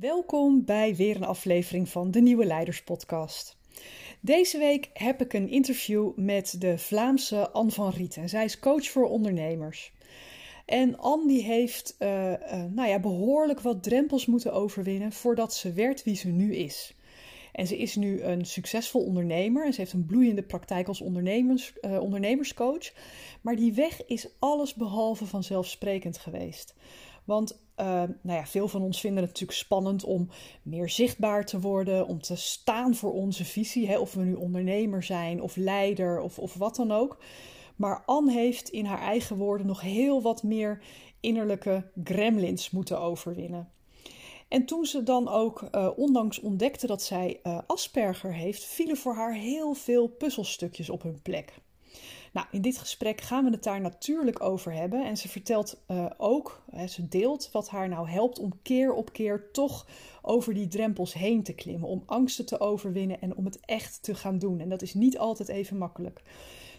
Welkom bij weer een aflevering van de Nieuwe Leiders Podcast. Deze week heb ik een interview met de Vlaamse Anne van Riet. En zij is coach voor ondernemers. En Anne die heeft uh, uh, nou ja, behoorlijk wat drempels moeten overwinnen voordat ze werd wie ze nu is. En ze is nu een succesvol ondernemer en ze heeft een bloeiende praktijk als ondernemers, uh, ondernemerscoach. Maar die weg is alles behalve vanzelfsprekend geweest. Want uh, nou ja, veel van ons vinden het natuurlijk spannend om meer zichtbaar te worden, om te staan voor onze visie. Hè? Of we nu ondernemer zijn of leider of, of wat dan ook. Maar Anne heeft in haar eigen woorden nog heel wat meer innerlijke gremlins moeten overwinnen. En toen ze dan ook uh, ondanks ontdekte dat zij uh, Asperger heeft, vielen voor haar heel veel puzzelstukjes op hun plek. Nou, in dit gesprek gaan we het daar natuurlijk over hebben. En ze vertelt uh, ook, hè, ze deelt wat haar nou helpt om keer op keer toch over die drempels heen te klimmen. Om angsten te overwinnen en om het echt te gaan doen. En dat is niet altijd even makkelijk.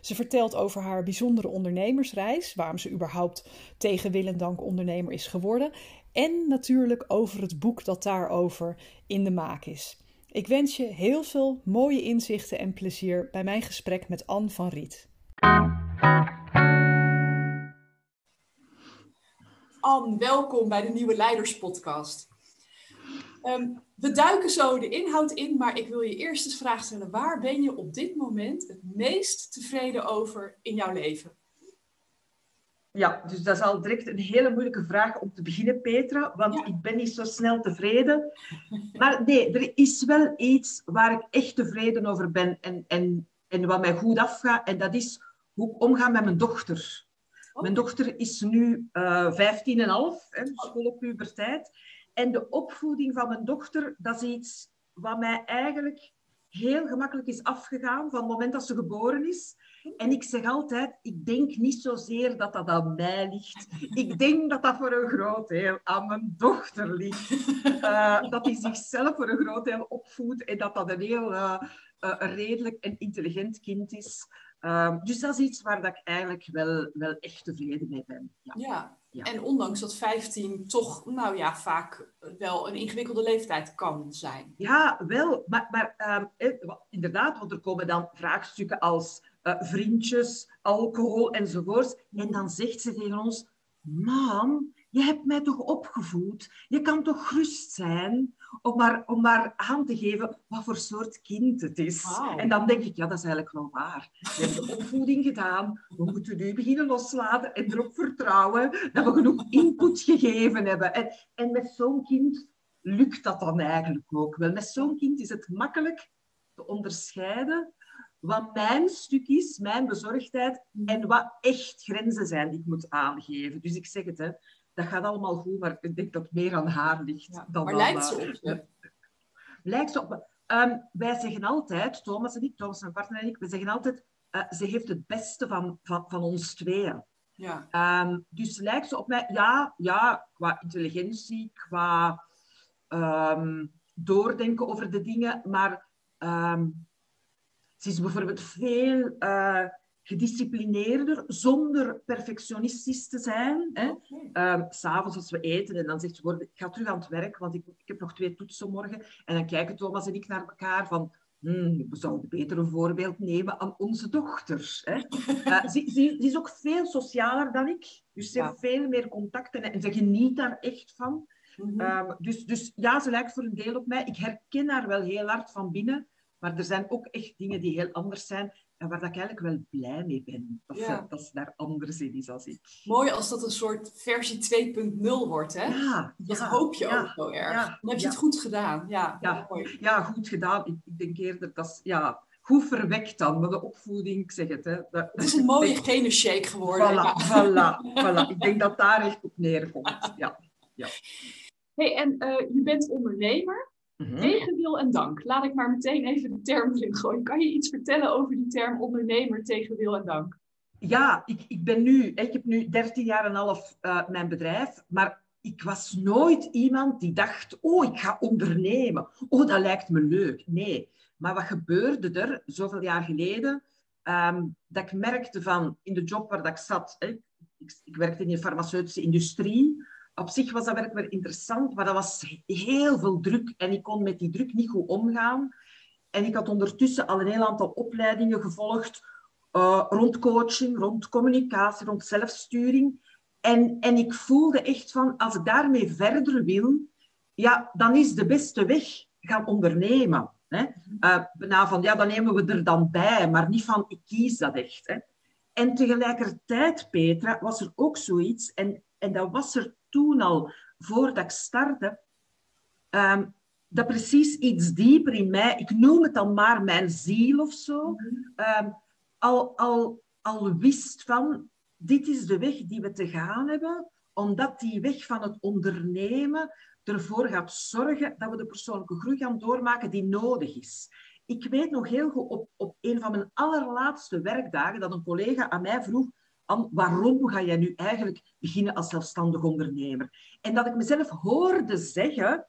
Ze vertelt over haar bijzondere ondernemersreis, waarom ze überhaupt tegen wil en dank ondernemer is geworden. En natuurlijk over het boek dat daarover in de maak is. Ik wens je heel veel mooie inzichten en plezier bij mijn gesprek met Anne van Riet. Anne, welkom bij de Nieuwe Leiders Podcast. Um, we duiken zo de inhoud in, maar ik wil je eerst eens vraag stellen: waar ben je op dit moment het meest tevreden over in jouw leven? Ja, dus dat is al direct een hele moeilijke vraag om te beginnen, Petra, want ja. ik ben niet zo snel tevreden. Maar nee, er is wel iets waar ik echt tevreden over ben en, en, en wat mij goed afgaat, en dat is hoe ik omga met mijn dochter. Oh. Mijn dochter is nu uh, 15 en half, schoolpuberteit. En de opvoeding van mijn dochter, dat is iets wat mij eigenlijk heel gemakkelijk is afgegaan van het moment dat ze geboren is. En ik zeg altijd, ik denk niet zozeer dat dat aan mij ligt. Ik denk dat dat voor een groot deel aan mijn dochter ligt. Uh, dat hij zichzelf voor een groot deel opvoedt en dat dat een heel uh, uh, redelijk en intelligent kind is. Ehm, dus dat is iets waar dat ik eigenlijk wel, wel echt tevreden mee ben. Ja. ja. Ja. En ondanks dat 15 toch, nou ja, vaak wel een ingewikkelde leeftijd kan zijn. Ja, wel. Maar, maar uh, inderdaad, want er komen dan vraagstukken als uh, vriendjes, alcohol enzovoorts. En dan zegt ze tegen ons, mam, je hebt mij toch opgevoed? Je kan toch gerust zijn? Om maar, om maar aan te geven wat voor soort kind het is. Wow. En dan denk ik, ja, dat is eigenlijk wel waar. We hebben de opvoeding gedaan. We moeten nu beginnen loslaten en erop vertrouwen dat we genoeg input gegeven hebben. En, en met zo'n kind lukt dat dan eigenlijk ook wel. Met zo'n kind is het makkelijk te onderscheiden wat mijn stuk is, mijn bezorgdheid, en wat echt grenzen zijn die ik moet aangeven. Dus ik zeg het, hè, dat gaat allemaal goed, maar ik denk dat het meer aan haar ligt. Ja, dan maar lijkt ze op je? Lijkt ze op me. Um, wij zeggen altijd, Thomas en ik, Thomas mijn partner en ik, we zeggen altijd, uh, ze heeft het beste van, van, van ons tweeën. Ja. Um, dus lijkt ze op mij? Ja, ja qua intelligentie, qua um, doordenken over de dingen, maar ze is bijvoorbeeld veel uh, gedisciplineerder, zonder perfectionistisch te zijn. Hè. Um, S'avonds als we eten en dan zegt ze, ik ga terug aan het werk, want ik, ik heb nog twee toetsen morgen. En dan kijken Thomas en ik naar elkaar van, hmm, we zouden beter een voorbeeld nemen aan onze dochters. Hè. Uh, ze, ze, ze, is ook veel socialer dan ik, dus ze ja. heeft veel meer contacten en ze geniet daar echt van. Mm -hmm. um, dus, dus ja, ze lijkt voor een deel op mij. Ik herken haar wel heel hard van binnen. Maar er zijn ook echt dingen die heel anders zijn en waar ik eigenlijk wel blij mee ben. Dat, ja. ze, dat ze daar anders in is als ik. Mooi als dat een soort versie 2.0 wordt, hè? Ja. Dat ja, hoop je ook zo erg. Dan heb je het goed gedaan. Ja, ja, mooi. ja goed gedaan. Ik, ik denk eerder dat ja, goed verwekt dan, maar de opvoeding, ik zeg het. Hè, dat, het is een mooie denk, gene shake geworden. Voilà, voilà, voilà. Ik denk dat daar echt op neerkomt. Ja. Ja. Hey, en uh, je bent ondernemer. Mm-hmm. Tegen wil en dank. Laat ik maar meteen even de term erin gooien. Kan je iets vertellen over die term ondernemer tegen wil en dank? Ja, ik, ik ben nu, ik heb nu 13 jaar en half uh, mijn bedrijf, maar ik was nooit iemand die dacht, oh, ik ga ondernemen. Oh, dat lijkt me leuk. Nee. Maar wat gebeurde er zoveel jaar geleden? Um, dat ik merkte van in de job waar dat ik zat, hè, ik, ik werkte in de farmaceutische industrie, op zich was dat werk wel interessant, maar dat was heel veel druk. En ik kon met die druk niet goed omgaan. En ik had ondertussen al een heel aantal opleidingen gevolgd uh, rond coaching, rond communicatie, rond zelfsturing. En, en ik voelde echt van, als ik daarmee verder wil, ja, dan is de beste weg gaan ondernemen. Hè? Uh, van, ja, dan nemen we er dan bij, maar niet van, ik kies dat echt. Hè? En tegelijkertijd, Petra, was er ook zoiets, en, en dat was er toen al, voordat ik startte, ehm, dat precies iets dieper in mij, ik noem het dan maar mijn ziel of zo, mhm. ehm, al, al, al wist van, dit is de weg die we te gaan hebben, omdat die weg van het ondernemen ervoor gaat zorgen dat we de persoonlijke groei gaan doormaken die nodig is. Ik weet nog heel goed op, op een van mijn allerlaatste werkdagen dat een collega aan mij vroeg, waarom ga jij nu eigenlijk beginnen als zelfstandig ondernemer? En dat ik mezelf hoorde zeggen,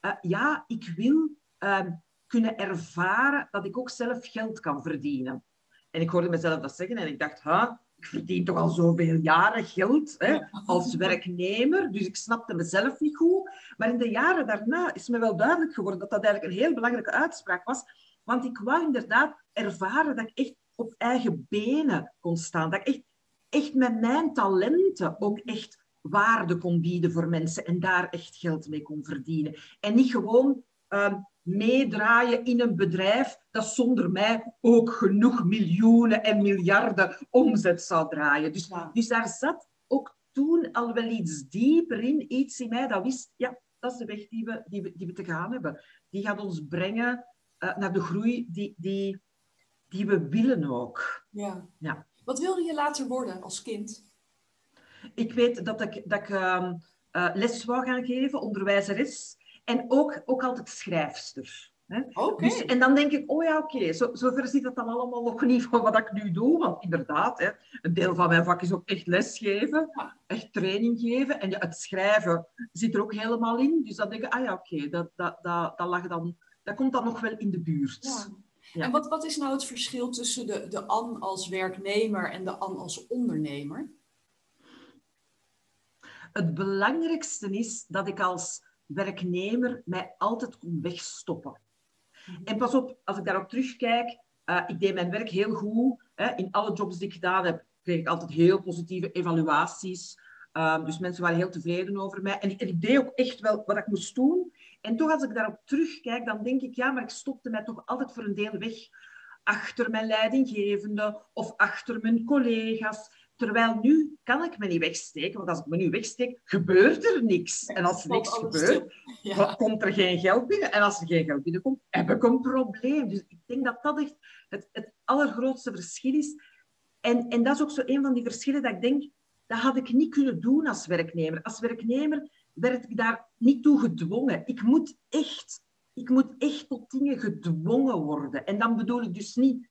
uh, ja, ik wil uh, kunnen ervaren dat ik ook zelf geld kan verdienen. En ik hoorde mezelf dat zeggen en ik dacht, huh, ik verdien toch al zoveel jaren geld hè, als werknemer, dus ik snapte mezelf niet goed. Maar in de jaren daarna is me wel duidelijk geworden dat dat eigenlijk een heel belangrijke uitspraak was. Want ik wou inderdaad ervaren dat ik echt op eigen benen kon staan. Dat ik echt, echt met mijn talenten ook echt waarde kon bieden voor mensen en daar echt geld mee kon verdienen. En niet gewoon uh, meedraaien in een bedrijf dat zonder mij ook genoeg miljoenen en miljarden omzet zou draaien. Dus, dus daar zat ook toen al wel iets dieper in, iets in mij dat wist, ja, dat is de weg die we, die we, die we te gaan hebben. Die gaat ons brengen uh, naar de groei die, die, die we willen ook. Ja. ja. Wat wilde je later worden als kind? Ik weet dat ik, dat ik uh, uh, les wou gaan geven, onderwijzeres. En ook, ook altijd schrijfster. Hè? Dus, en dan denk ik, oh ja, oké, okay, zo, zover zit het dan allemaal nog niet van wat ik nu doe. Want inderdaad, hè, een deel van mijn vak is ook echt lesgeven, echt training geven. En het schrijven zit er ook helemaal in. Dus dan denk ik, ah ja, oké, dat, dat, dat, dat, lag dan, dat komt dan nog wel in de buurt. Ja. Ja. En wat, wat is nou het verschil tussen de, de Anne als werknemer en de Anne als ondernemer? Het belangrijkste is dat ik als werknemer mij altijd kon wegstoppen. Mhm. En pas op, als ik daarop terugkijk, uh, ik deed mijn werk heel goed. Hè. In alle jobs die ik gedaan heb, kreeg ik altijd heel positieve evaluaties. Uh, dus mensen waren heel tevreden over mij. En ik, en ik, deed ook echt wel wat ik moest doen. En toch, als ik daarop terugkijk, dan denk ik, ja, maar ik stopte mij toch altijd voor een deel weg. Achter mijn leidinggevende of achter mijn collega's. Terwijl nu kan ik me niet wegsteken, want als ik me nu wegsteek, gebeurt er niks. En als er niks gebeurt, komt er geen geld binnen. En als er geen geld binnenkomt, heb ik een probleem. Dus ik denk dat dat echt het, het allergrootste verschil is. En, en dat is ook zo een van die verschillen dat ik denk, dat had ik niet kunnen doen als werknemer. Als werknemer werd ik daar niet toe gedwongen. Ik moet echt, ik moet echt tot dingen gedwongen worden. En dan bedoel ik dus niet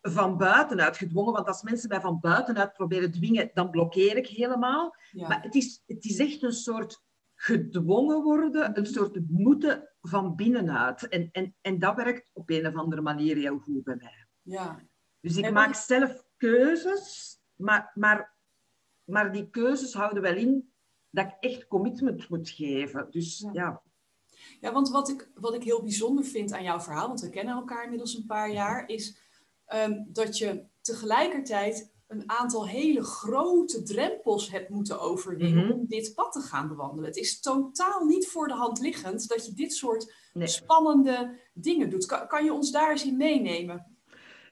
van buitenuit gedwongen. Want als mensen mij van buitenuit proberen dwingen, dan blokkeer ik helemaal. Maar het is, het is echt een soort gedwongen worden, een soort moeten van binnenuit. En, en, en dat werkt op een of andere manier heel goed bij mij. Ja. Dus ik maak zelf keuzes, maar, maar, maar die keuzes houden wel in dat ik echt commitment moet geven. Dus ja. ja. ja. want wat ik, wat ik heel bijzonder vind aan jouw verhaal, want we kennen elkaar inmiddels een paar jaar, is Ehm, dat je tegelijkertijd een aantal hele grote drempels hebt moeten overwinnen mhm. om dit pad te gaan bewandelen. Het is totaal niet voor de hand liggend dat je dit soort spannende dingen doet. Kan, kan, je ons daar eens in meenemen?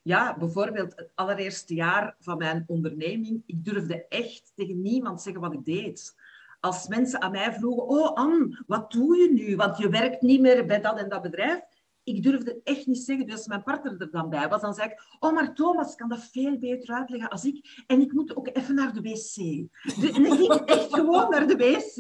Ja, bijvoorbeeld het allereerste jaar van mijn onderneming. Ik durfde echt tegen niemand zeggen wat ik deed. Als mensen aan mij vroegen, oh Anne, wat doe je nu? Want je werkt niet meer bij dat en dat bedrijf ik durfde echt niet zeggen. Dus mijn partner er dan bij was, dan zei ik... Oh, maar Thomas kan dat veel beter uitleggen als ik. En ik moet ook even naar de wc. en ik ging echt gewoon naar de wc.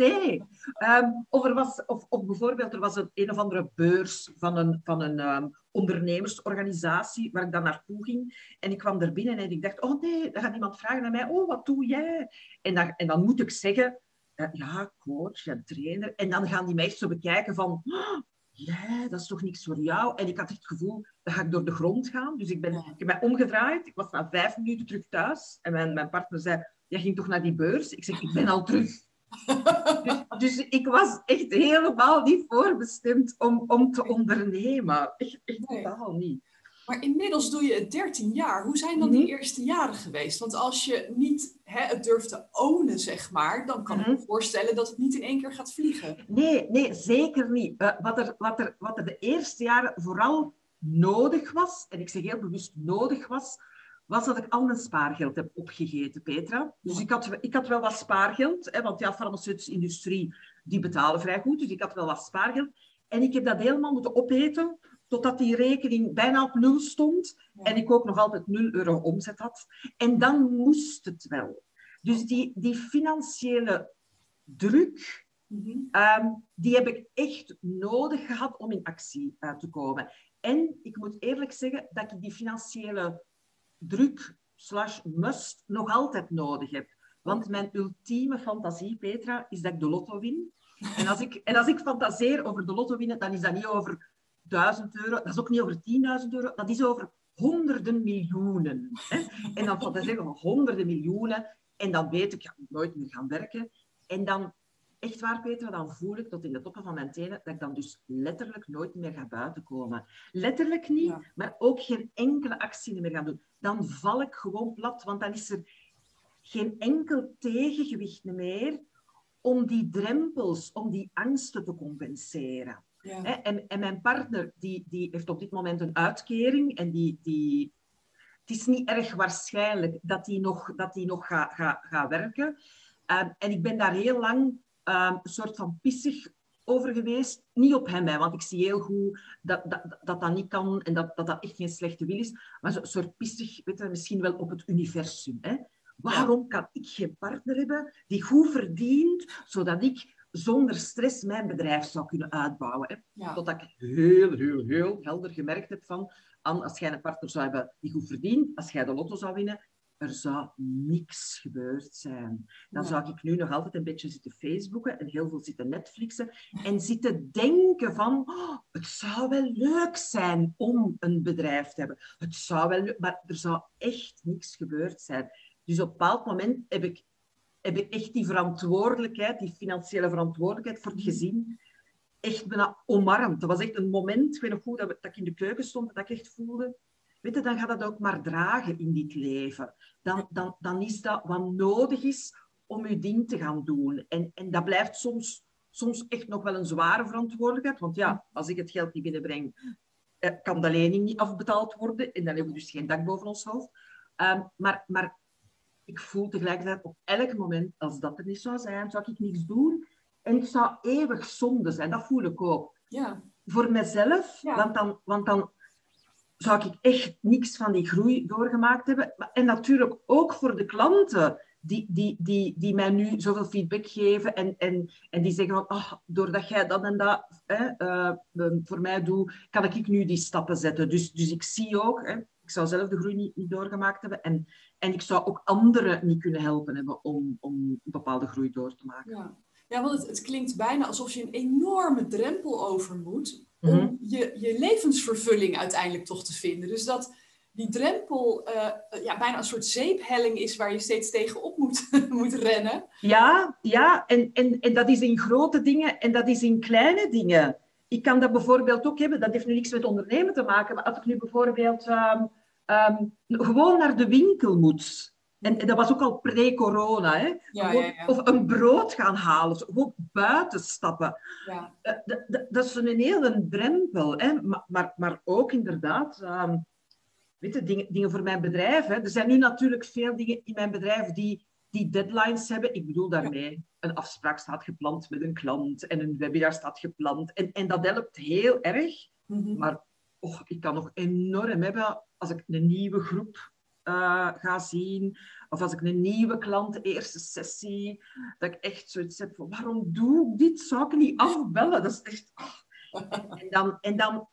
Um, of, er was, of, of, bijvoorbeeld, er was een, een of andere beurs van een, van een um, ondernemersorganisatie waar ik dan naartoe ging. En ik kwam er binnen en ik dacht... Oh nee, dan gaat iemand vragen naar mij. Oh, wat doe jij? En dan, en dan moet ik zeggen... Uh, ja, coach en trainer. En dan gaan die meisjes zo bekijken van ja, dat is toch niks voor jou? En ik had echt het gevoel, dat ga ik door de grond gaan. Dus ik, ben, ik heb mij omgedraaid. Ik was na vijf minuten terug thuis. En mijn, mijn partner zei, jij ging toch naar die beurs? Ik zeg, ik ben al terug. dus, dus, ik was echt helemaal niet voorbestemd om, om te ondernemen. Echt, echt totaal niet. Maar inmiddels doe je het 13 jaar. Hoe zijn dan die mhm. eerste jaren geweest? Want als je niet hè, het durft te ownen, zeg maar, dan kan ik me mhm. voorstellen dat het niet in één keer gaat vliegen. Nee, nee zeker niet. Uh, wat, er, wat, er, wat er de eerste jaren vooral nodig was, en ik zeg heel bewust nodig was, was dat ik al mijn spaargeld heb opgegeten, Petra. Dus ik had, ik had wel wat spaargeld, hè, want ja, farmaceutische industrie, die betalen vrij goed, dus ik had wel wat spaargeld. En ik heb dat helemaal moeten opeten, totdat die rekening bijna op nul stond en ik ook nog altijd 0 euro omzet had. En dan moest het wel. Dus die, die financiële druk, mhm. ehm, die heb ik echt nodig gehad om in actie uh, te komen. En ik moet eerlijk zeggen dat ik die financiële druk slash must nog altijd nodig heb. Want mijn ultieme fantasie, Petra, is dat ik de lotto win. En als ik, en als ik fantaseer over de lotto winnen, dan is dat niet over 1000 euro, dat is ook niet over 10.000 euro, dat is over honderden miljoenen. Hè? En dan fantaseer ik over honderden miljoenen. En dan weet ik, ja, nooit meer gaan werken. En dan, echt waar Petra, dan voel ik tot in de toppen van mijn tenen dat ik dan dus letterlijk nooit meer ga buiten komen. Letterlijk niet, maar ook geen enkele actie meer gaan doen. Dan val ik gewoon plat, want dan is er geen enkel tegengewicht meer om die drempels, om die angsten te compenseren. Ja. En, en, mijn partner die, die heeft op dit moment een uitkering en die, die, het is niet erg waarschijnlijk dat hij nog, dat die nog gaat ga, ga werken. Ehm, en ik ben daar heel lang um, een soort van pissig over geweest. Niet op hem, hè, want ik zie heel goed dat dat, dat, dat niet kan en dat, dat dat echt geen slechte wil is. Maar een soort pissig, weet misschien wel op het universum. Hè. Waarom kan ik geen partner hebben die goed verdient, zodat ik zonder stress mijn bedrijf zou kunnen uitbouwen? Hè? Totdat ik heel, heel, heel helder gemerkt heb van, als jij een partner zou hebben die goed verdient, als jij de lotto zou winnen, er zou niks gebeurd zijn. Dan zou ik nu nog altijd een beetje zitten Facebooken en heel veel zitten Netflixen en zitten denken van, oh, het zou wel leuk zijn om een bedrijf te hebben. Het zou wel maar er zou echt niks gebeurd zijn. Dus op een bepaald moment heb ik, heb ik echt die verantwoordelijkheid, die financiële verantwoordelijkheid voor het mhm. gezin, echt bijna omarmd. Dat was echt een moment, ik weet nog goed, dat, ik in de keuken stond, dat ik echt voelde, weet je, dan gaat dat ook maar dragen in dit leven. Dan, dan, dan is dat wat nodig is om je ding te gaan doen. En, en dat blijft soms, soms echt nog wel een zware verantwoordelijkheid. Want ja, als ik het geld niet binnenbreng, eh, kan de lening niet afbetaald worden. En dan hebben we dus geen dak boven ons hoofd. Um, maar, maar ik voel tegelijkertijd op elk moment, als dat er niet zou zijn, zou ik niks doen. En ik zou eeuwig zonde zijn. Dat voel ik ook. Ja. Voor mezelf, want, dan, want dan zou ik echt niks van die groei doorgemaakt hebben. En natuurlijk ook voor de klanten die, die, die, die mij nu zoveel feedback geven en, en, en die zeggen van, oh, doordat jij dat en dat hè, uh, voor mij doet, kan ik nu die stappen zetten. Dus, dus ik zie ook, hè, ik zou zelf de groei niet, niet doorgemaakt hebben en, en ik zou ook anderen niet kunnen helpen hebben om, om een bepaalde groei door te maken. Ja, ja want het, het klinkt bijna alsof je een enorme drempel over moet om mhm. je, je levensvervulling uiteindelijk toch te vinden. Dus dat die drempel uh, ja, bijna een soort zeephelling is waar je steeds tegenop moet, moet rennen. Ja, ja en, en, en dat is in grote dingen en dat is in kleine dingen. Ik kan dat bijvoorbeeld ook hebben, dat heeft nu niks met ondernemen te maken, maar als ik nu bijvoorbeeld um, um, gewoon naar de winkel moet. En, dat was ook al pre-corona. Hè? Ja, ja, ja. Of een brood gaan halen, gewoon buiten stappen. Uh, dat is een hele drempel. Hè? Maar, maar, maar ook inderdaad, um, weet je, dingen, dingen voor mijn bedrijf. Hè? Er zijn nu natuurlijk veel dingen in mijn bedrijf die, die deadlines hebben. Ik bedoel daarmee, een afspraak staat gepland met een klant en een webinar staat gepland. En, en dat helpt heel erg. Mm Maar oh, ik kan nog enorm hebben als ik een nieuwe groep uh, ga zien. Of als ik een nieuwe klant, de eerste sessie, dat ik echt zoiets heb van, waarom doe ik dit? Zou ik niet afbellen? Dat is echt... Oh. En, dan, en dan,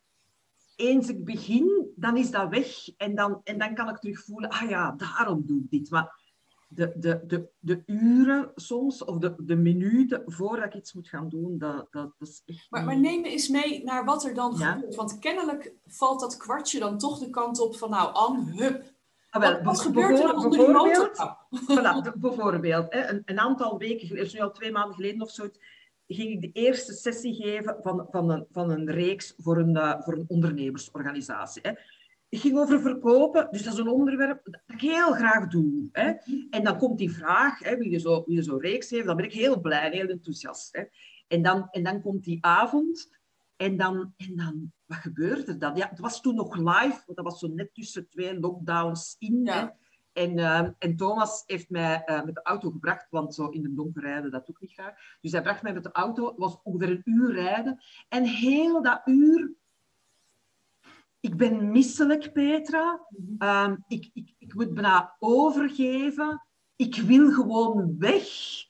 eens ik begin, dan is dat weg. En dan, en dan kan ik terug voelen, ah ja, daarom doe ik dit. Maar de, de, de, de uren soms, of de, de minuten voordat ik iets moet gaan doen, dat, dat, dat is echt... Maar, maar neem me eens mee naar wat er dan gebeurt. Want kennelijk valt dat kwartje dan toch de kant op van, nou Anne, hup, Ah, wel, wat, gebeurt er onder die motorkap? Voilà, bijvoorbeeld, hè, een, een, aantal weken geleden, nu al twee maanden geleden of zo, ging ik de eerste sessie geven van, van, een, van een reeks voor een, uh, voor een ondernemersorganisatie. Hè. Ging over verkopen, dus dat is een onderwerp dat ik heel graag doe. Hè. En dan komt die vraag, hè, wie je zo, wie je zo reeks heeft, dan ben ik heel blij, heel enthousiast. Hè. En, dan, en dan komt die avond en dan, en dan, wat gebeurde er dan? Ja, het was toen nog live, want dat was zo net tussen twee lockdowns in. Ja. En, uh, en, Thomas heeft mij uh, met de auto gebracht, want zo in de donker rijden, dat ook niet graag. Dus hij bracht mij met de auto, het was ongeveer een uur rijden. En heel dat uur ik ben misselijk, Petra. Um, ik, ik, ik moet bijna overgeven. Ik wil gewoon weg.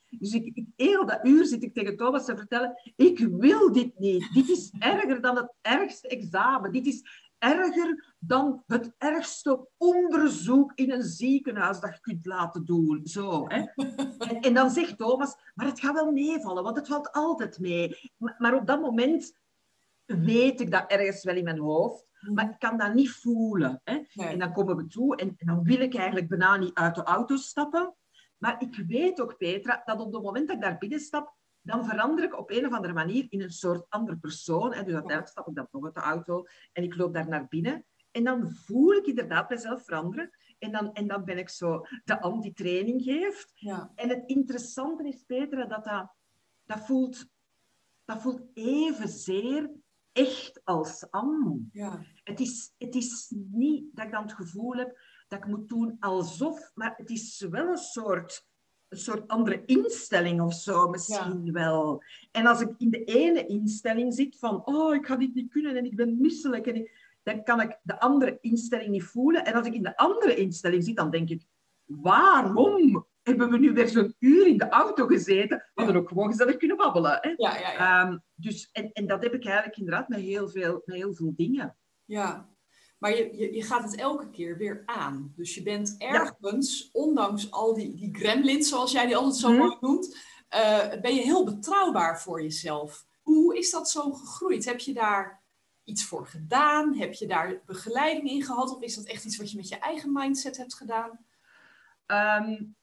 Dus ik, ik, heel dat uur zit ik tegen Thomas te vertellen, ik wil dit niet. Dit is erger dan het ergste examen. Dit is erger dan het ergste onderzoek in een ziekenhuis dat je kunt laten doen. Zo, hè? En, en dan zegt Thomas, maar het gaat wel meevallen, want het valt altijd mee. Maar, maar op dat moment weet ik dat ergens wel in mijn hoofd. Mhm. Maar ik kan dat niet voelen. Hè? En dan komen we toe en, en, dan wil ik eigenlijk bijna niet uit de auto stappen. Maar ik weet ook, Petra, dat op het moment dat ik daar binnen stap, dan verander ik op een of andere manier in een soort andere persoon. Hè? Dus uiteindelijk stap ik dan toch uit de auto en ik loop daar naar binnen. En dan voel ik inderdaad mezelf veranderen. En dan, en dan ben ik zo de anti-training geeft. Ja. En het interessante is, Petra, dat dat, dat, voelt, dat voelt evenzeer echt als Anne. Ja. Het, is, het is niet dat ik dan het gevoel heb dat ik moet doen alsof, maar het is wel een soort, een soort andere instelling of zo misschien wel. En als ik in de ene instelling zit van, oh, ik ga dit niet kunnen en ik ben misselijk, en dan kan ik de andere instelling niet voelen. En als ik in de andere instelling zit, dan denk ik, waarom hebben we nu weer zo'n uur in de auto gezeten. We hadden ook gewoon gezellig kunnen babbelen. Hè? Ja, ja, ja. Um, dus, en, en dat heb ik eigenlijk inderdaad met heel veel, met heel veel dingen. Ja, maar je, je, je gaat het elke keer weer aan. Dus je bent ergens, ondanks al die, die gremlins, zoals jij die altijd zo mhm. mooi noemt, uh, ben je heel betrouwbaar voor jezelf. Hoe is dat zo gegroeid? Heb je daar iets voor gedaan? Heb je daar begeleiding in gehad? Of is dat echt iets wat je met je eigen mindset hebt gedaan? Um,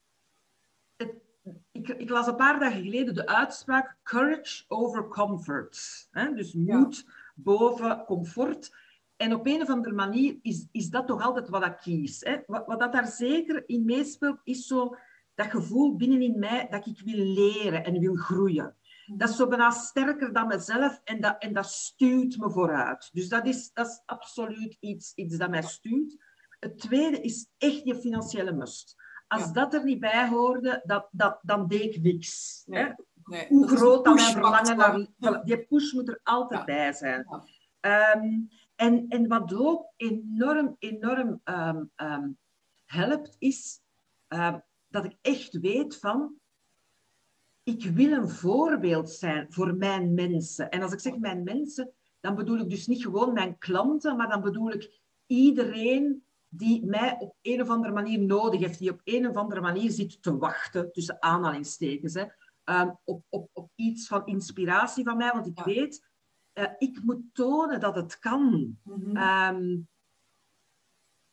ik, ik, las een paar dagen geleden de uitspraak courage over comfort. Hè? Dus moed boven comfort. En op een of andere manier is, is dat toch altijd wat ik kies. Hè? Wat, wat dat daar zeker in meespeelt, is zo dat gevoel binnenin mij dat ik wil leren en wil groeien. Dat is zo bijna sterker dan mezelf en dat, en dat stuurt me vooruit. Dus dat is, dat is absoluut iets, iets dat mij stuurt. Het tweede is echt je financiële must. Als dat er niet bij hoorde, dat, dat, dan deed ik niks. hè? Nee, Hoe groot dan mijn verlangen naar... Die push moet er altijd bij zijn. Um, en, en wat ook enorm, enorm um, um, helpt, is dat ik echt weet van... Ik wil een voorbeeld zijn voor mijn mensen. En als ik zeg mijn mensen, dan bedoel ik dus niet gewoon mijn klanten, maar dan bedoel ik iedereen die mij op een of andere manier nodig heeft, die op een of andere manier zit te wachten, tussen aanhalingstekens, hè, um, op, op, op iets van inspiratie van mij, want ik weet, uh, ik moet tonen dat het kan. Mm -hmm. um,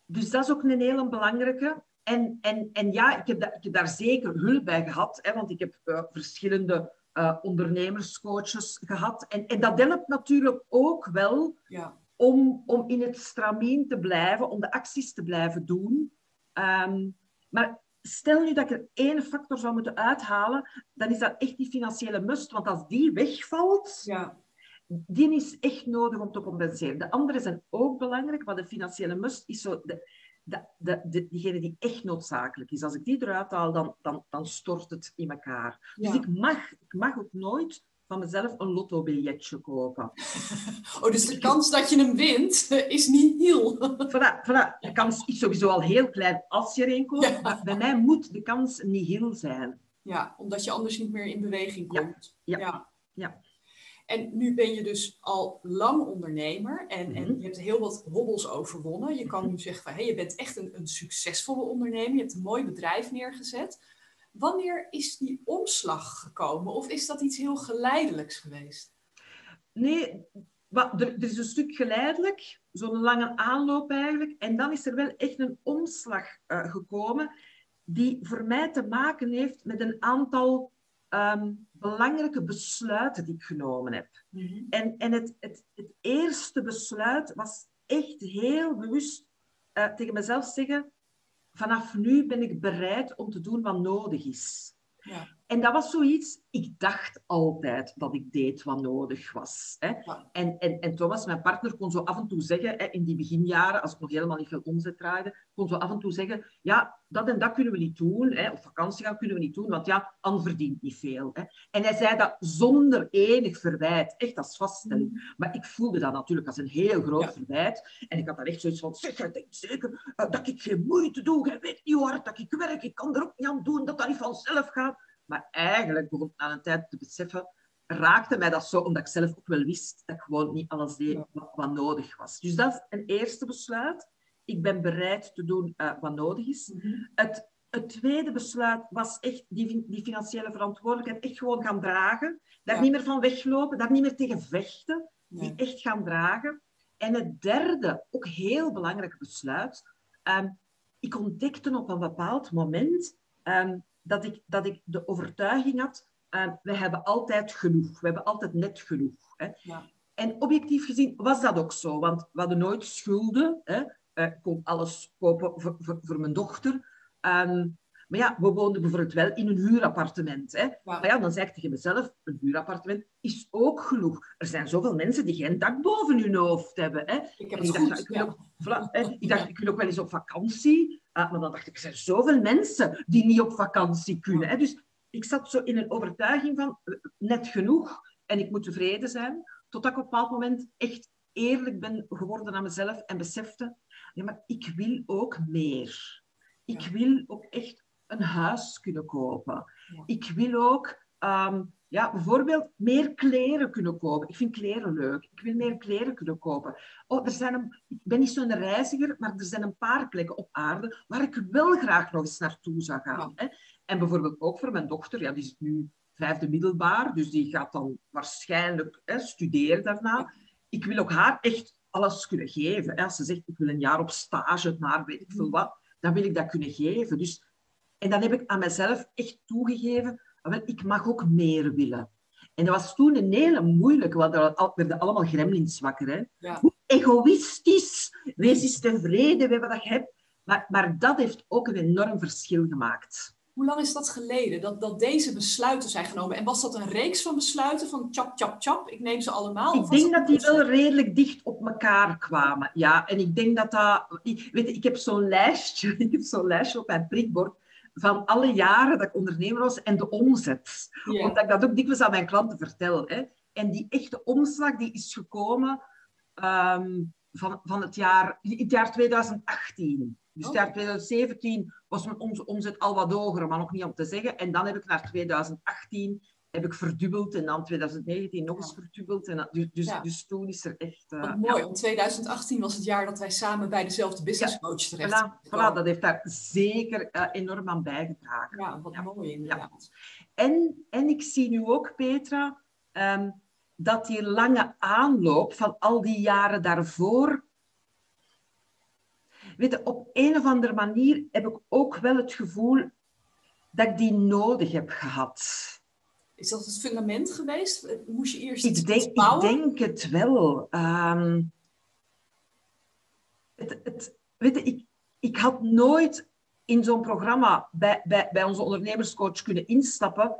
dus dat is ook een hele belangrijke. En, en, en ja, ik heb, da, ik heb daar zeker hulp bij gehad, hè, want ik heb uh, verschillende uh, ondernemerscoaches gehad. En, en dat helpt natuurlijk ook wel ja om, om in het stramien te blijven, om de acties te blijven doen. Um, maar stel nu dat ik er één factor zou moeten uithalen, dan is dat echt die financiële must. Want als die wegvalt, ja. die is echt nodig om te compenseren. De andere zijn ook belangrijk, maar de financiële must is zo de, de, de, de, diegene die echt noodzakelijk is. Als ik die eruit haal, dan, dan, dan stort het in elkaar. Dus ik, mag, ik mag ook nooit van mezelf een lottobiljetje kopen. Oh, dus de kans dat je hem wint is niet heel. Voilà, voilà. De kans is sowieso al heel klein als je er een koopt. Maar bij mij moet de kans niet heel zijn. Ja, omdat je anders niet meer in beweging komt. Ja. ja. ja. En nu ben je dus al lang ondernemer en, en mhm. je hebt heel wat hobbels overwonnen. Je kan nu zeggen van, hey, je bent echt een, een succesvolle ondernemer. Je hebt een mooi bedrijf neergezet. Wanneer is die omslag gekomen? Of is dat iets heel geleidelijks geweest? Nee, er, is een stuk geleidelijk, zo'n lange aanloop eigenlijk. En dan is er wel echt een omslag uh, gekomen die voor mij te maken heeft met een aantal Ehm, belangrijke besluiten die ik genomen heb. Mhm. En, en het, het, het, eerste besluit was echt heel bewust uh, tegen mezelf zeggen, vanaf nu ben ik bereid om te doen wat nodig is. Ja. En dat was zoiets, ik dacht altijd dat ik deed wat nodig was. Hè. En, en, en Thomas, mijn partner, kon zo af en toe zeggen, hè, in die beginjaren, als ik nog helemaal niet veel omzet draaide, kon zo af en toe zeggen, ja, dat en dat kunnen we niet doen, hè, of vakantie gaan kunnen we niet doen, want ja, Anne verdient niet veel. Hè. En hij zei dat zonder enig verwijt, echt als vaststelling. Mm. Maar ik voelde dat natuurlijk als een heel groot verwijt. En ik had daar echt zoiets van, zeg, jij denkt zeker uh, dat ik geen moeite doe, jij weet niet hoe hard dat ik werk, ik kan er ook niet aan doen, dat dat niet vanzelf gaat. Maar eigenlijk begon ik na een tijd te beseffen, raakte mij dat zo, omdat ik zelf ook wel wist dat ik gewoon niet alles deed wat, nodig was. Dus dat is een eerste besluit. Ik ben bereid te doen uh, wat nodig is. Mhm. het, het, tweede besluit was echt die, die, financiële verantwoordelijkheid echt gewoon gaan dragen. Daar niet meer van weglopen, daar niet meer tegen vechten. Die echt gaan dragen. En het derde, ook heel belangrijk besluit. Um, ik ontdekte op een bepaald moment um, dat ik, dat ik de overtuiging had, uh, we hebben altijd genoeg. We hebben altijd net genoeg. Hè. Ja. En objectief gezien was dat ook zo, want we hadden nooit schulden. Hè. Uh, ik kon alles kopen voor, voor, voor mijn dochter. Um, maar ja, we woonden bijvoorbeeld wel in een huurappartement. Hè. Maar ja, dan zeg ik tegen mezelf, een huurappartement is ook genoeg. Er zijn zoveel mensen die geen dak boven hun hoofd hebben. Hè. Ik, heb ik, dacht, ik, wil ook, voilà, ik dacht, ik wil ook wel eens op vakantie. Ah, maar dan dacht ik, er zijn zoveel mensen die niet op vakantie kunnen. Hè. Dus ik zat zo in een overtuiging van, eh, net genoeg en ik moet tevreden zijn. Totdat ik op een bepaald moment echt eerlijk ben geworden aan mezelf en besefte, ja, maar ik wil ook meer. Ik wil ook echt een huis kunnen kopen. Ik wil ook ehm, ja, bijvoorbeeld meer kleren kunnen kopen. Ik vind kleren leuk. Ik wil meer kleren kunnen kopen. Oh, er zijn een, ik ben niet zo'n reiziger, maar er zijn een paar plekken op aarde waar ik wel graag nog eens naartoe zou gaan. Hè? En bijvoorbeeld ook voor mijn dochter, ja, die is nu vijfde middelbaar, dus die gaat dan waarschijnlijk hè, studeren daarna. Ik wil ook haar echt alles kunnen geven. Als ze zegt, ik wil een jaar op stage naar weet ik veel wat, dan wil ik dat kunnen geven. Dus en dan heb ik aan mezelf echt toegegeven, wel, ik mag ook meer willen. En dat was toen een hele moeilijke, want er werden allemaal gremlins wakker. Hè? Ja. Egoïstisch, wees eens tevreden met wat je hebt. Maar, maar dat heeft ook een enorm verschil gemaakt. Hoe lang is dat geleden dat, dat deze besluiten zijn genomen? En was dat een reeks van besluiten van chap, chap, chap? Ik neem ze allemaal. Ik denk dat die wel redelijk dicht op elkaar kwamen. Ja, en ik denk dat dat... Ik, weet, ik heb zo'n lijstje, ik heb zo'n lijstje op mijn prikbord van alle jaren dat ik ondernemer was en de omzet. Omdat ik dat ook dikwijls aan mijn klanten vertel. Hè. En die echte omslag die is gekomen ehm, van, van het, jaar, het jaar 2018. Dus het jaar 2017 was mijn omzet al wat hoger, maar nog niet om te zeggen. En dan heb ik naar 2018 heb ik verdubbeld en dan 2019 nog eens verdubbeld. En dus, dus, dus, toen is er echt... Uh, mooi, want 2018 was het jaar dat wij samen bij dezelfde business coach terecht voilà, voilà, dat heeft daar zeker uh, enorm aan bijgedragen. Ja, wat mooi inderdaad. En, en ik zie nu ook, Petra, um, dat die lange aanloop van al die jaren daarvoor... Weet je, op een of andere manier heb ik ook wel het gevoel dat ik die nodig heb gehad. Is dat het fundament geweest? Moest je eerst iets, ik denk, bouwen? Ik denk het wel. Um, het, het, weet je, ik, ik had nooit in zo'n programma bij, bij, bij onze ondernemerscoach kunnen instappen.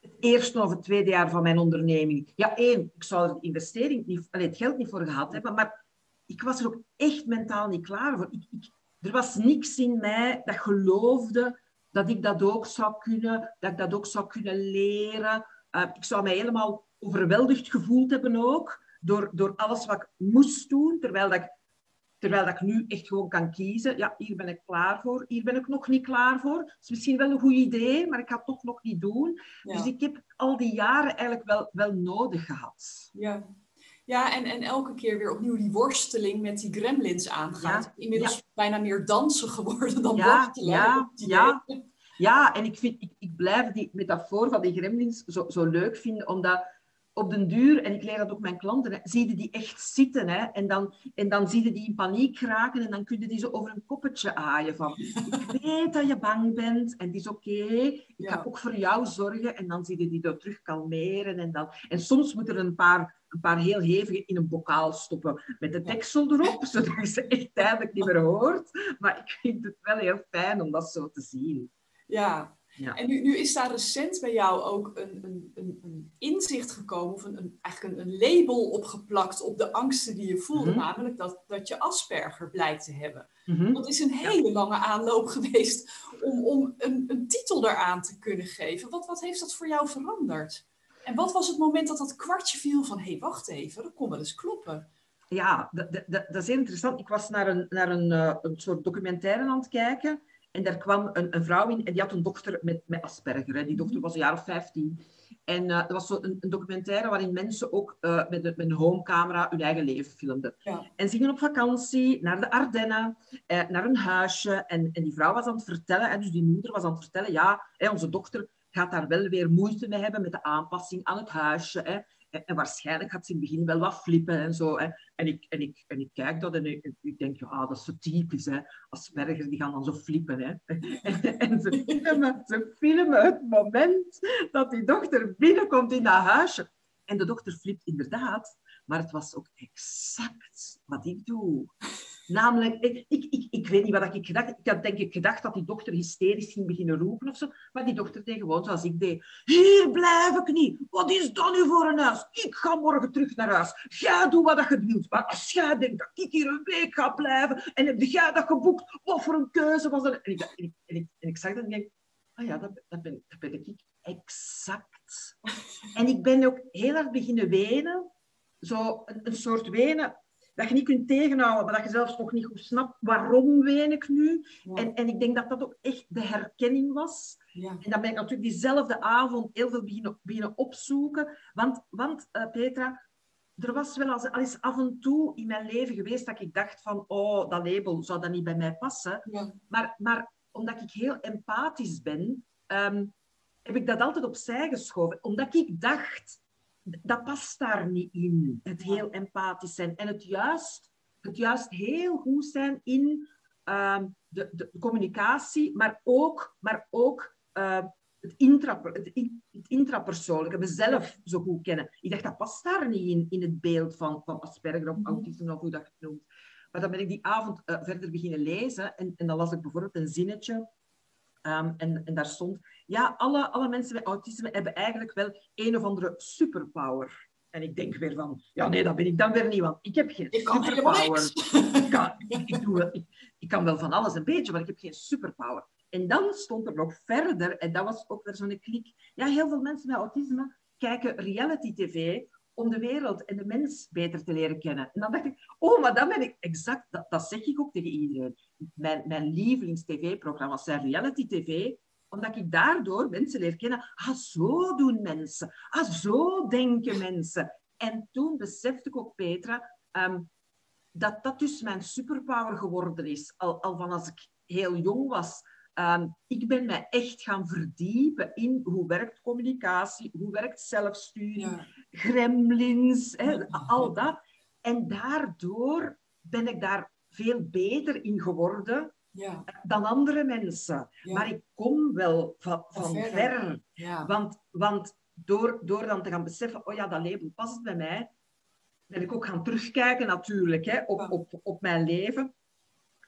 Het eerste of het tweede jaar van mijn onderneming. Ja, één, ik zou er de investering niet, het geld niet voor gehad hebben, maar ik was er ook echt mentaal niet klaar voor. Ik, ik, er was niks in mij dat geloofde dat ik dat ook zou kunnen, dat ik dat ook zou kunnen leren. Uh, ik zou mij helemaal overweldigd gevoeld hebben ook, door, door alles wat ik moest doen, terwijl, dat ik, terwijl dat ik nu echt gewoon kan kiezen. Ja, hier ben ik klaar voor, hier ben ik nog niet klaar voor. Het is misschien wel een goed idee, maar ik ga het toch nog niet doen. Dus ik heb al die jaren eigenlijk wel, wel nodig gehad. Ja. Ja, en, en elke keer weer opnieuw die worsteling met die gremlins aangaat. Inmiddels bijna meer dansen geworden dan ja, worstelen. Ja, ja, ja, en ik, vind, ik, ik blijf die metafoor van die gremlins zo, zo leuk vinden, omdat, op den duur, en ik leer dat ook mijn klanten, zie je die echt zitten. Hè? En, dan, en dan zie je die in paniek raken en dan kun je die zo over een koppetje aaien van ik weet dat je bang bent en het is oké, ik ga ook voor jou zorgen. En dan zie je die er terug kalmeren. En, dan, en soms moet er een paar, een paar heel hevige in een bokaal stoppen met de deksel erop, zodat je ze echt tijdelijk niet meer hoort. Maar ik vind het wel heel fijn om dat zo te zien. Ja, ja. En nu, nu, is daar recent bij jou ook een, een, een, inzicht gekomen, of een, eigenlijk een, label opgeplakt op de angsten die je voelde, mhm. namelijk dat, dat je Asperger blijkt te hebben. Mm Dat is een hele lange aanloop geweest om, om een, een titel daaraan te kunnen geven. Wat, wat heeft dat voor jou veranderd? En wat was het moment dat dat kwartje viel van, hé, hey, wacht even, dat kon wel eens kloppen. Ja, dat, dat, dat is interessant. Ik was naar een, naar een, uh, een soort documentaire aan het kijken. En daar kwam een, een, vrouw in en die had een dochter met, met Asperger. Hè. Die dochter was een jaar of 15. En uh, er was zo een, een, documentaire waarin mensen ook uh, met, met, een homecamera hun eigen leven filmden. Ja. En ze gingen op vakantie naar de Ardennen, uh, naar een huisje. En, en die vrouw was aan het vertellen, en dus die moeder was aan het vertellen, ja, hè, onze dochter gaat daar wel weer moeite mee hebben met de aanpassing aan het huisje. Hè. En, waarschijnlijk gaat ze in het begin wel wat flippen en zo. Hè. En, ik, en, ik, en ik kijk dat en ik, denk, ja, dat is zo typisch. Hè. Asperger, die gaan dan zo flippen. Hè. En, en ze, filmen, ze filmen het moment dat die dochter binnenkomt in dat huisje. En de dochter flipt inderdaad, maar het was ook exact wat ik doe. Namelijk, ik, ik, ik, weet niet wat ik gedacht Ik had denk ik gedacht dat die dochter hysterisch ging beginnen roepen of zo. Maar die dochter deed gewoon zoals ik deed. Hier blijf ik niet. Wat is dat nu voor een huis? Ik ga morgen terug naar huis. Ga doen wat je wilt. Maar als jij denkt dat ik hier een week ga blijven en heb jij dat geboekt, wat voor een keuze was dat? En ik, en ik, en ik, zag dat en denk ah ja, dat, dat, ben, dat ben ik exact. En ik ben ook heel erg beginnen wenen. Zo een soort wenen dat je niet kunt tegenhouden, maar dat je zelfs nog niet goed snapt waarom ween ik nu. En, en ik denk dat dat ook echt de herkenning was. Ja. En dan ben ik natuurlijk diezelfde avond heel veel beginnen, beginnen opzoeken. Want, want uh, Petra, er was wel al eens af en toe in mijn leven geweest dat ik dacht van, oh, dat label zou dat niet bij mij passen. Ja. Maar, maar omdat ik heel empathisch ben, ehm, heb ik dat altijd opzij geschoven. Omdat ik dacht, dat past daar niet in, het heel empathisch zijn. En het juist, het juist heel goed zijn in uh, de, de, communicatie, maar ook, maar ook uh, het, intra, het, het intrapersoonlijke, mezelf zo goed kennen. Ik dacht, dat past daar niet in, in het beeld van, van Asperger of mhm. autisme, of hoe dat je het noemt. Maar dan ben ik die avond uh, verder beginnen lezen en, en dan las ik bijvoorbeeld een zinnetje Um, en, en, daar stond, ja, alle, alle mensen met autisme hebben eigenlijk wel een of andere superpower. En ik denk weer van, ja nee, dat ben ik dan weer niet, want ik heb geen ik superpower. ik, kan, ik, ik, doe, ik, ik kan wel van alles een beetje, maar ik heb geen superpower. En dan stond er nog verder, en dat was ook weer zo'n klik. Ja, heel veel mensen met autisme kijken reality tv om de wereld en de mens beter te leren kennen. En dan dacht ik, oh, maar dan ben ik exact, dat, dat zeg ik ook tegen iedereen. Mijn, mijn lievelings-tv-programma's zijn reality-tv, omdat ik daardoor mensen leer kennen. Ah, zo doen mensen. Ah, zo denken mensen. En toen besefte ik ook, Petra, ehm, dat dat dus mijn superpower geworden is. Al, al van als ik heel jong was. Um, ik ben mij echt gaan verdiepen in hoe werkt communicatie, hoe werkt zelfsturing, gremlins, hè, al dat. En daardoor ben ik daar veel beter in geworden ja. dan andere mensen. Maar ik kom wel van, van ver. Want, want door, door dan te gaan beseffen, oh ja, dat label past bij mij, ben ik ook gaan terugkijken natuurlijk hè, op, op, op mijn leven.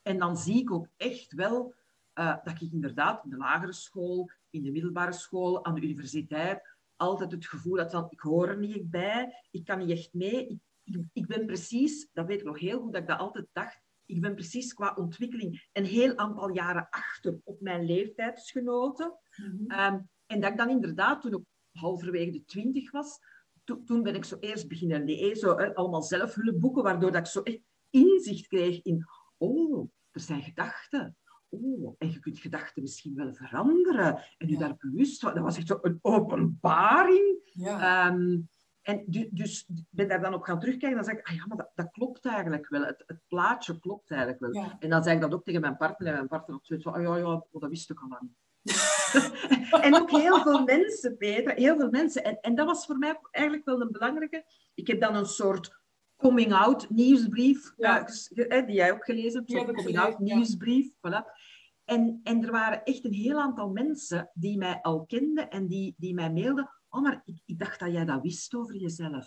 En dan zie ik ook echt wel uh, dat ik inderdaad in de lagere school, in de middelbare school, aan de universiteit, altijd het gevoel had van, ik hoor er niet bij, ik kan niet echt mee. Ik, ik, ik, ben precies, dat weet ik nog heel goed, dat ik dat altijd dacht, ik ben precies qua ontwikkeling een heel aantal jaren achter op mijn leeftijdsgenoten. Mm en dat ik dan inderdaad, toen ik halverwege de twintig was, toen ben ik zo eerst beginnen lezen, hè, allemaal zelfhulpboeken, waardoor dat ik zo echt inzicht kreeg in, oh, er zijn gedachten oh, en je kunt gedachten misschien wel veranderen en je daar bewust van. Dat was echt zo een openbaring. Ja. Ehm, en dus ik ben daar dan op gaan terugkijken en dan zeg ik, ah ja, maar dat, dat klopt eigenlijk wel. Het, het, plaatje klopt eigenlijk wel. En dan zeg ik dat ook tegen mijn partner en mijn partner had zoiets van, oh ja, ja, dat wist ik al lang. en ook heel veel mensen, Peter, heel veel mensen. En, en dat was voor mij eigenlijk wel een belangrijke. Ik heb dan een soort coming-out nieuwsbrief, ja. uh, die jij ook gelezen hebt, een coming-out nieuwsbrief. Voilà. En, en er waren echt een heel aantal mensen die mij al kenden en die, die mij mailden. Oh, maar ik, ik dacht dat jij dat wist over jezelf.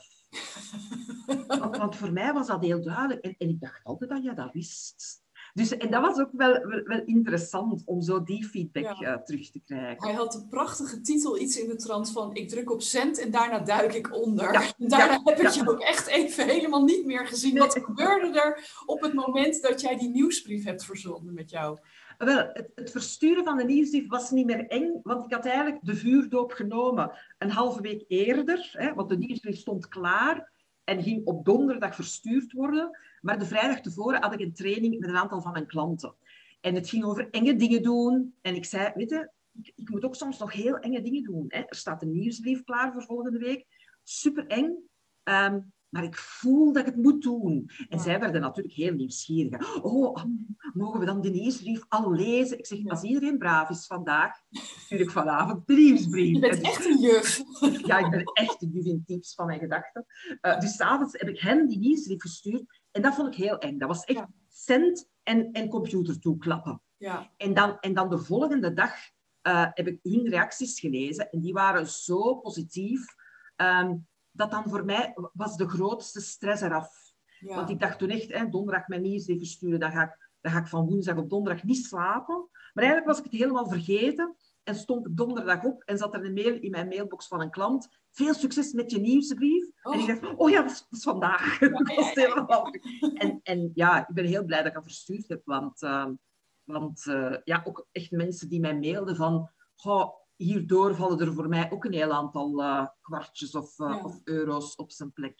want, want, voor mij was dat heel duidelijk. En, en ik dacht altijd dat jij dat wist. Dus, en dat was ook wel, wel, interessant om zo die feedback uh, terug te krijgen. Hij had een prachtige titel, iets in de trant van ik druk op cent en daarna duik ik onder. Ja, en daarna heb ik je ook echt even helemaal niet meer gezien. Wat gebeurde er op het moment dat jij die nieuwsbrief hebt verzonden met jou? Wel, het, het, versturen van de nieuwsbrief was niet meer eng, want ik had eigenlijk de vuurdoop genomen een halve week eerder, hè, want de nieuwsbrief stond klaar en ging op donderdag verstuurd worden. Maar de vrijdag tevoren had ik een training met een aantal van mijn klanten. En het ging over enge dingen doen. En ik zei, weet je, ik, moet ook soms nog heel enge dingen doen. Hè. Er staat een nieuwsbrief klaar voor volgende week. Super eng. Ehm, maar ik voel dat ik het moet doen. En zij werden natuurlijk heel nieuwsgierig. Oh, mogen we dan de nieuwsbrief al lezen? Ik zeg, als iedereen braaf is vandaag, stuur ik vanavond de nieuwsbrief. Je bent echt een juf. Ja, ik ben echt een juf in tips van mijn gedachten. Uh, dus s'avonds heb ik hen die nieuwsbrief gestuurd. En dat vond ik heel eng. Dat was echt ja. cent en, en computer toeklappen. Ja. En, dan, en dan de volgende dag uh, heb ik hun reacties gelezen. En die waren zo positief. Um, dat dan voor mij was de grootste stress eraf. Ja. Want ik dacht toen echt, hè, donderdag mijn nieuwsbrief versturen, dan ga, ik, dan ga ik van woensdag op donderdag niet slapen. Maar eigenlijk was ik het helemaal vergeten en stond ik donderdag op en zat er een mail in mijn mailbox van een klant. Veel succes met je nieuwsbrief. Oh. En ik dacht, oh ja, dat is, vandaag. Ja, ja, en, en ja, ik ben heel blij dat ik dat verstuurd heb, want, uh, want uh, ja, ook echt mensen die mij mailden van, oh, hierdoor vallen er voor mij ook een heel aantal uh, kwartjes of, uh, of, euro's op zijn plek.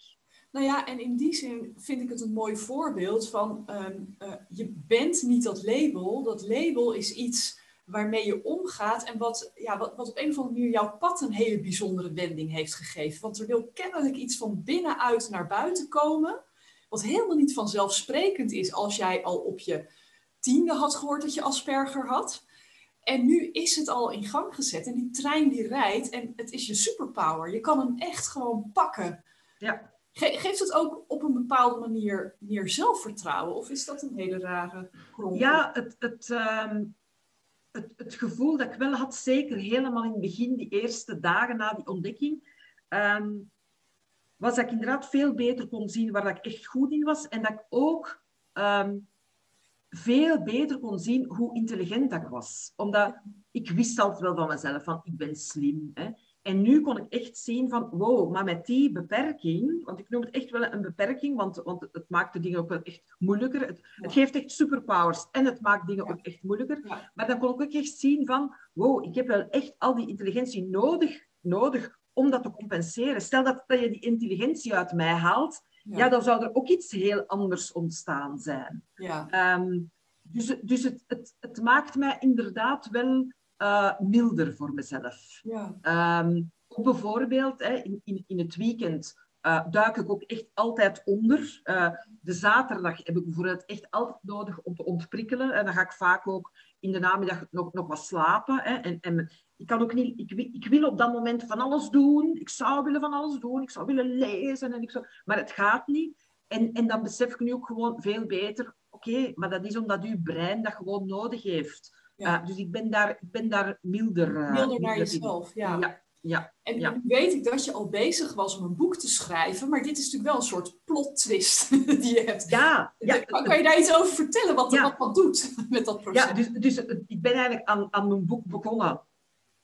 Nou ja, en in die zin vind ik het een mooi voorbeeld van um, uh, je bent niet dat label. Dat label is iets waarmee je omgaat en wat, ja, wat, wat op een of andere manier jouw pad een hele bijzondere wending heeft gegeven. Want er wil kennelijk iets van binnenuit naar buiten komen, wat helemaal niet vanzelfsprekend is als jij al op je tiende had gehoord dat je Asperger had. En nu is het al in gang gezet en die trein die rijdt en het is je superpower. Je kan hem echt gewoon pakken. Ja. geeft het ook op een bepaalde manier meer zelfvertrouwen of is dat een hele rare? Ja, het, het, um, het, het, gevoel dat ik wel had, zeker helemaal in het begin, die eerste dagen na die ontdekking, um, was dat ik inderdaad veel beter kon zien waar dat ik echt goed in was en dat ik ook... Um, veel beter kon zien hoe intelligent ik was. Omdat ik wist altijd wel van mezelf, van ik ben slim. Hè. En nu kon ik echt zien van, wow, maar met die beperking, want ik noem het echt wel een beperking, want, want het maakt de dingen ook wel echt moeilijker. Het, het geeft echt superpowers en het maakt dingen ook echt moeilijker. Maar dan kon ik ook echt zien van, wow, ik heb wel echt al die intelligentie nodig, nodig om dat te compenseren. Stel dat, dat je die intelligentie uit mij haalt, ja. dan zou er ook iets heel anders ontstaan zijn. Ja. Um, dus dus het, het, het maakt mij inderdaad wel uh, milder voor mezelf. Ja. Um, bijvoorbeeld hè, in, in, in het weekend uh, duik ik ook echt altijd onder. Uh, de zaterdag heb ik bijvoorbeeld echt altijd nodig om te ontprikkelen. En dan ga ik vaak ook in de namiddag nog, nog wat slapen. Hè. En, en ik, kan ook niet, ik, ik wil op dat moment van alles doen. Ik zou willen van alles doen. Ik zou willen lezen. En ik zou, maar het gaat niet. En, en dan besef ik nu ook gewoon veel beter. Oké, maar dat is omdat uw brein dat gewoon nodig heeft. Ja. Uh, dus ik ben daar, ik ben daar milder. Uh, milder naar jezelf, ja. ja. Ja, en ja. nu weet ik dat je al bezig was om een boek te schrijven, maar dit is natuurlijk wel een soort plot twist die je hebt. Ja, ja. Kan, je daar iets over vertellen, wat, ja. wat dat doet met dat proces? Ja, dus, dus ik ben eigenlijk aan, aan mijn boek begonnen.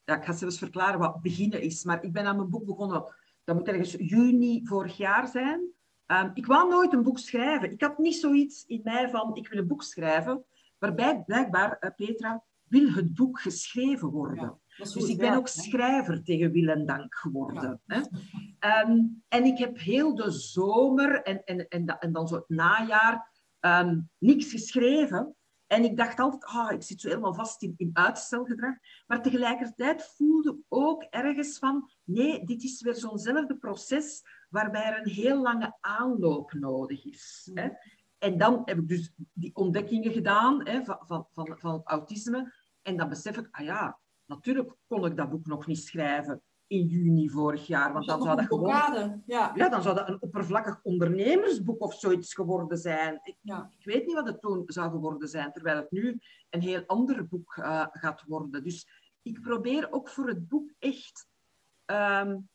Ja, ik ga zelfs verklaren wat beginnen is, maar ik ben aan mijn boek begonnen, dat moet ergens juni vorig jaar zijn. Um, ik wou nooit een boek schrijven. Ik had niet zoiets in mij van, ik wil een boek schrijven, waarbij blijkbaar, uh, Petra, wil het boek geschreven worden. Dus ik ben ook schrijver tegen wil en dank geworden. Hè? Um, en ik heb heel de zomer en, en, en, en dan zo het najaar um, niks geschreven. En ik dacht altijd, ah, ik zit zo helemaal vast in, in uitstelgedrag. Maar tegelijkertijd voelde ik ook ergens van, nee, dit is weer zo'nzelfde proces waarbij er een heel lange aanloop nodig is. Hè? En dan heb ik dus die ontdekkingen gedaan hè, van, van, van, van het autisme. En dan besef ik, ah ja, natuurlijk kon ik dat boek nog niet schrijven in juni vorig jaar. Want dan zou dat gewoon... Ja. ja, dan zou dat een oppervlakkig ondernemersboek of zoiets geworden zijn. Ik, ja. ik weet niet wat het toen zou geworden zijn, terwijl het nu een heel ander boek uh, gaat worden. Dus ik probeer ook voor het boek echt um,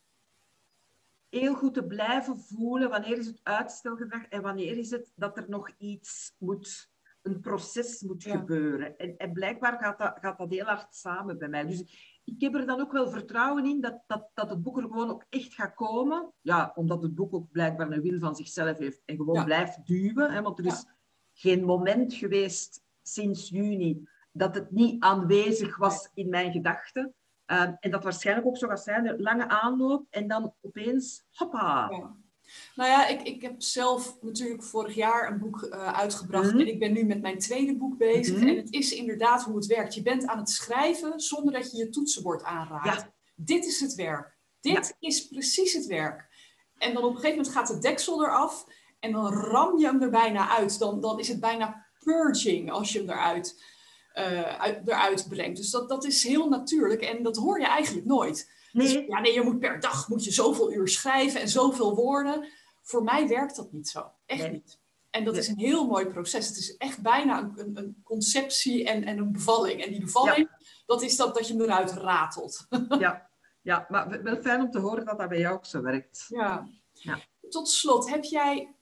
heel goed te blijven voelen wanneer is het uitstelgedrag en wanneer is het dat er nog iets moet, een proces moet gebeuren. En, en, blijkbaar gaat dat, gaat dat heel hard samen bij mij. Dus ik heb er dan ook wel vertrouwen in dat, dat, dat het boek er gewoon ook echt gaat komen. Ja, omdat het boek ook blijkbaar een wil van zichzelf heeft en gewoon blijft duwen. Hè, want er is geen moment geweest sinds juni dat het niet aanwezig was in mijn gedachten. Ehm, en dat waarschijnlijk ook zo gaat zijn, lange aanloop en dan opeens, hoppa. Ja. Nou ja, ik, ik heb zelf natuurlijk vorig jaar een boek uh, uitgebracht mhm. en ik ben nu met mijn tweede boek bezig. Mhm. En het is inderdaad hoe het werkt. Je bent aan het schrijven zonder dat je je toetsenbord aanraakt. Ja. Dit is het werk. Dit is precies het werk. En dan op een gegeven moment gaat de deksel eraf en dan ram je hem er bijna uit. Dan, dan is het bijna purging als je hem eruit uh, uit, eruit brengt. Dus dat, dat is heel natuurlijk en dat hoor je eigenlijk nooit. Dus nee. Dus, ja, nee, je moet per dag moet je zoveel uur schrijven en zoveel woorden. Voor mij werkt dat niet zo. Echt niet. En dat is een heel mooi proces. Het is echt bijna een, een, een conceptie en, en een bevalling. En die bevalling, dat is dat, dat je hem eruit ratelt. ja. ja, maar wel fijn om te horen dat dat bij jou ook zo werkt. Ja. ja. Tot slot, heb jij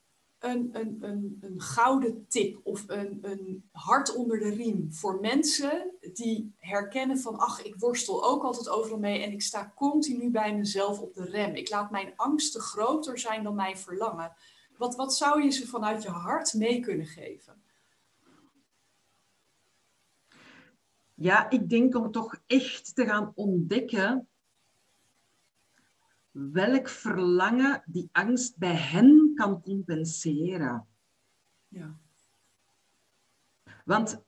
een, een, een, een gouden tip of een, een hart onder de riem voor mensen die herkennen van, ach, ik worstel ook altijd overal mee en ik sta continu bij mezelf op de rem. Ik laat mijn angsten groter zijn dan mijn verlangen. Wat, wat zou je ze vanuit je hart mee kunnen geven? Ja, ik denk om toch echt te gaan ontdekken welk verlangen die angst bij hen kan compenseren. Ja. Want,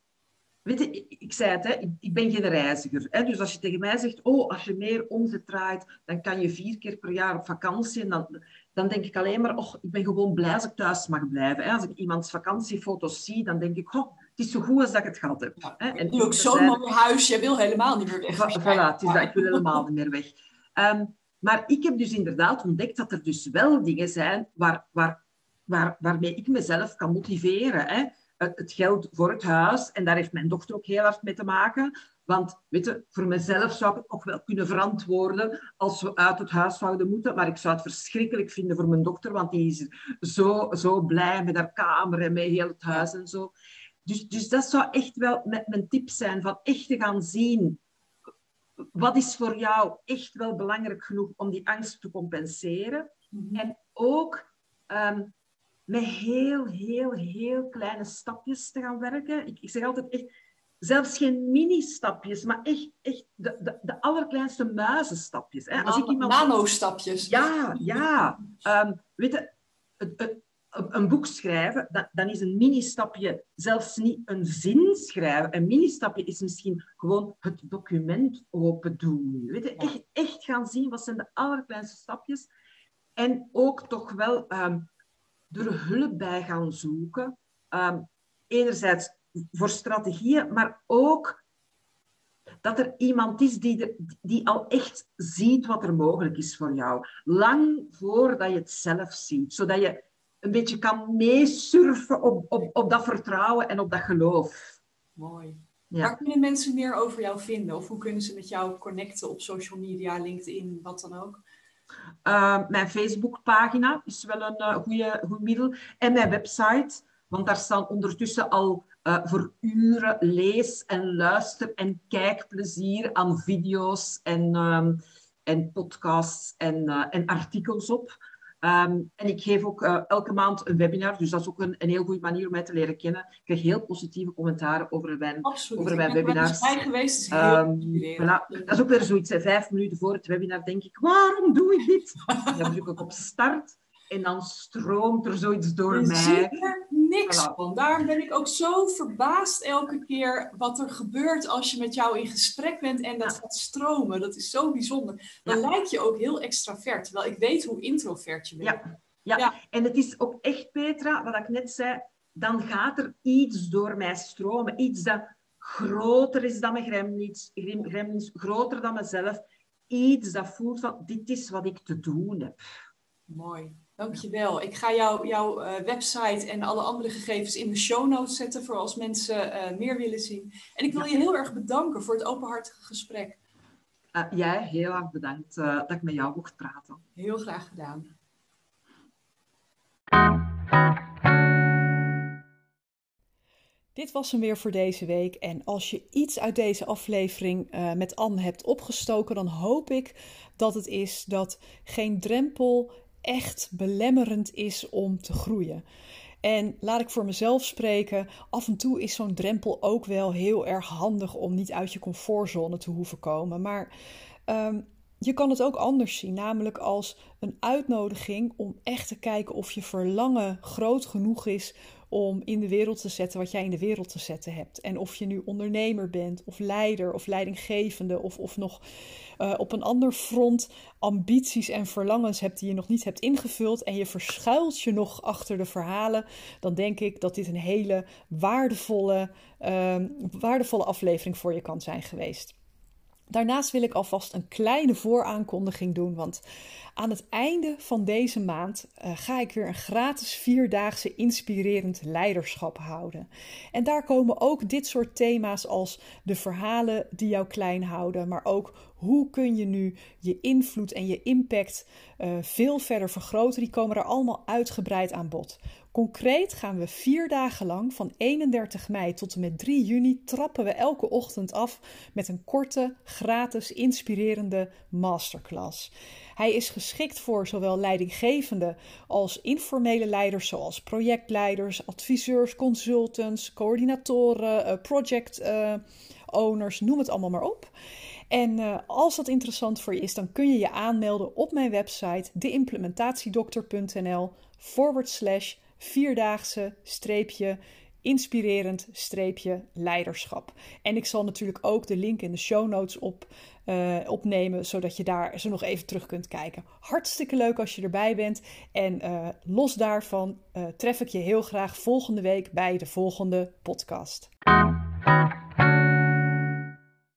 weet je, ik, zei het, hè, ik, ik ben geen reiziger. Hè, dus als je tegen mij zegt, oh, als je meer omzet draait, dan kan je vier keer per jaar op vakantie. En dan, dan denk ik alleen maar, oh, ik ben gewoon blij als ik thuis mag blijven. Hè. Als ik iemands vakantiefoto's zie, dan denk ik, oh, het is zo goed als dat ik het gehad heb. Ja, hè. En ook zo'n mooi huis, je wil helemaal niet meer weg. Voilà, het is dat, ik wil helemaal niet meer weg. Um, maar ik heb dus inderdaad ontdekt dat er dus wel dingen zijn waar, waar, waar, waarmee ik mezelf kan motiveren. Hè. Het geld voor het huis, en daar heeft mijn dochter ook heel hard mee te maken. Want weet je, voor mezelf zou ik het nog wel kunnen verantwoorden als we uit het huis zouden moeten. Maar ik zou het verschrikkelijk vinden voor mijn dochter, want die is zo, zo blij met haar kamer en met heel het huis en zo. Dus, dus dat zou echt wel mijn tip zijn, van echt te gaan zien wat is voor jou echt wel belangrijk genoeg om die angst te compenseren? Mhm. En ook um, met heel, heel, heel kleine stapjes te gaan werken. Ik, ik zeg altijd echt, zelfs geen mini-stapjes, maar echt, echt de, de, de allerkleinste muizenstapjes. Hè. Als ik iemand... Nano-stapjes. Ja, ja. Um, weet je, het, het, een boek schrijven, dan, dan is een mini-stapje zelfs niet een zin schrijven. Een mini-stapje is misschien gewoon het document open doen. Weet je, echt, echt gaan zien wat zijn de allerkleinste stapjes. En ook toch wel um, er hulp bij gaan zoeken. Um, enerzijds voor strategieën, maar ook dat er iemand is die, die al echt ziet wat er mogelijk is voor jou. Lang voordat je het zelf ziet. Zodat je een beetje kan meesurfen op, op, op dat vertrouwen en op dat geloof. Mooi. Ja. Waar kunnen mensen meer over jou vinden? Of hoe kunnen ze met jou connecten op social media, LinkedIn, wat dan ook? Uh, mijn Facebookpagina is wel een uh, goede, goed middel. En mijn website, want daar staan ondertussen al uh, voor uren lees- en luister- en kijkplezier aan video's en, um, en podcasts en, en artikels op. Ehm, en ik geef ook uh, elke maand een webinar, dus dat is ook een, een heel goede manier om mij te leren kennen. Ik krijg heel positieve commentaren over mijn, Absoluut. over mijn webinars. bij geweest, is heel um, voilà. Dat is ook weer zoiets, vijf minuten voor het webinar denk ik, waarom doe ik dit? dan druk ik op start en dan stroomt er zoiets door mij. Niks van. Daarom ben ik ook zo verbaasd elke keer wat er gebeurt als je met jou in gesprek bent en dat gaat stromen. Dat is zo bijzonder. Dan lijkt je ook heel extravert, terwijl ik weet hoe introvert je bent. Ja. Ja. ja, en het is ook echt, Petra, wat ik net zei, dan gaat er iets door mij stromen. Iets dat groter is dan mijn gremlins, gremlins groter dan mezelf. Iets dat voelt van, dit is wat ik te doen heb. Mooi. Dankjewel. Ik ga jou, jouw uh, website en alle andere gegevens in de show notes zetten voor als mensen uh, meer willen zien. En ik wil je heel erg bedanken voor het openhartige gesprek. Uh, jij heel erg bedankt dat ik met jou mocht praten. Heel graag gedaan. Dit was hem weer voor deze week. En als je iets uit deze aflevering uh, met Anne hebt opgestoken, dan hoop ik dat het is dat geen drempel echt belemmerend is om te groeien. En laat ik voor mezelf spreken, af en toe is zo'n drempel ook wel heel erg handig om niet uit je comfortzone te hoeven komen. Maar um, je kan het ook anders zien, namelijk als een uitnodiging om echt te kijken of je verlangen groot genoeg is om in de wereld te zetten wat jij in de wereld te zetten hebt. En of je nu ondernemer bent, of leider, of leidinggevende, of, of nog uh, op een ander front ambities en verlangens hebt die je nog niet hebt ingevuld en je verschuilt je nog achter de verhalen, dan denk ik dat dit een hele waardevolle, uh, waardevolle aflevering voor je kan zijn geweest. Daarnaast wil ik alvast een kleine vooraankondiging doen, want aan het einde van deze maand uh, ga ik weer een gratis vierdaagse inspirerend leiderschap houden. En daar komen ook dit soort thema's als de verhalen die jou klein houden, maar ook hoe kun je nu je invloed en je impact uh, veel verder vergroten. Die komen er allemaal uitgebreid aan bod. Concreet gaan we vier dagen lang, van 31 mei tot en met 3 juni, trappen we elke ochtend af met een korte, gratis, inspirerende masterclass. Hij is geschikt voor zowel leidinggevende als informele leiders, zoals projectleiders, adviseurs, consultants, coördinatoren, eh, project uh, owners, noem het allemaal maar op. En uh, als dat interessant voor je is, dan kun je je aanmelden op mijn website deimplementatiedokter.nl forward slash vierdaagse streepje inspirerend streepje leiderschap. En ik zal natuurlijk ook de link in de show notes op, uh, opnemen, zodat je daar zo nog even terug kunt kijken. Hartstikke leuk als je erbij bent. En uh, los daarvan uh, tref ik je heel graag volgende week bij de volgende podcast.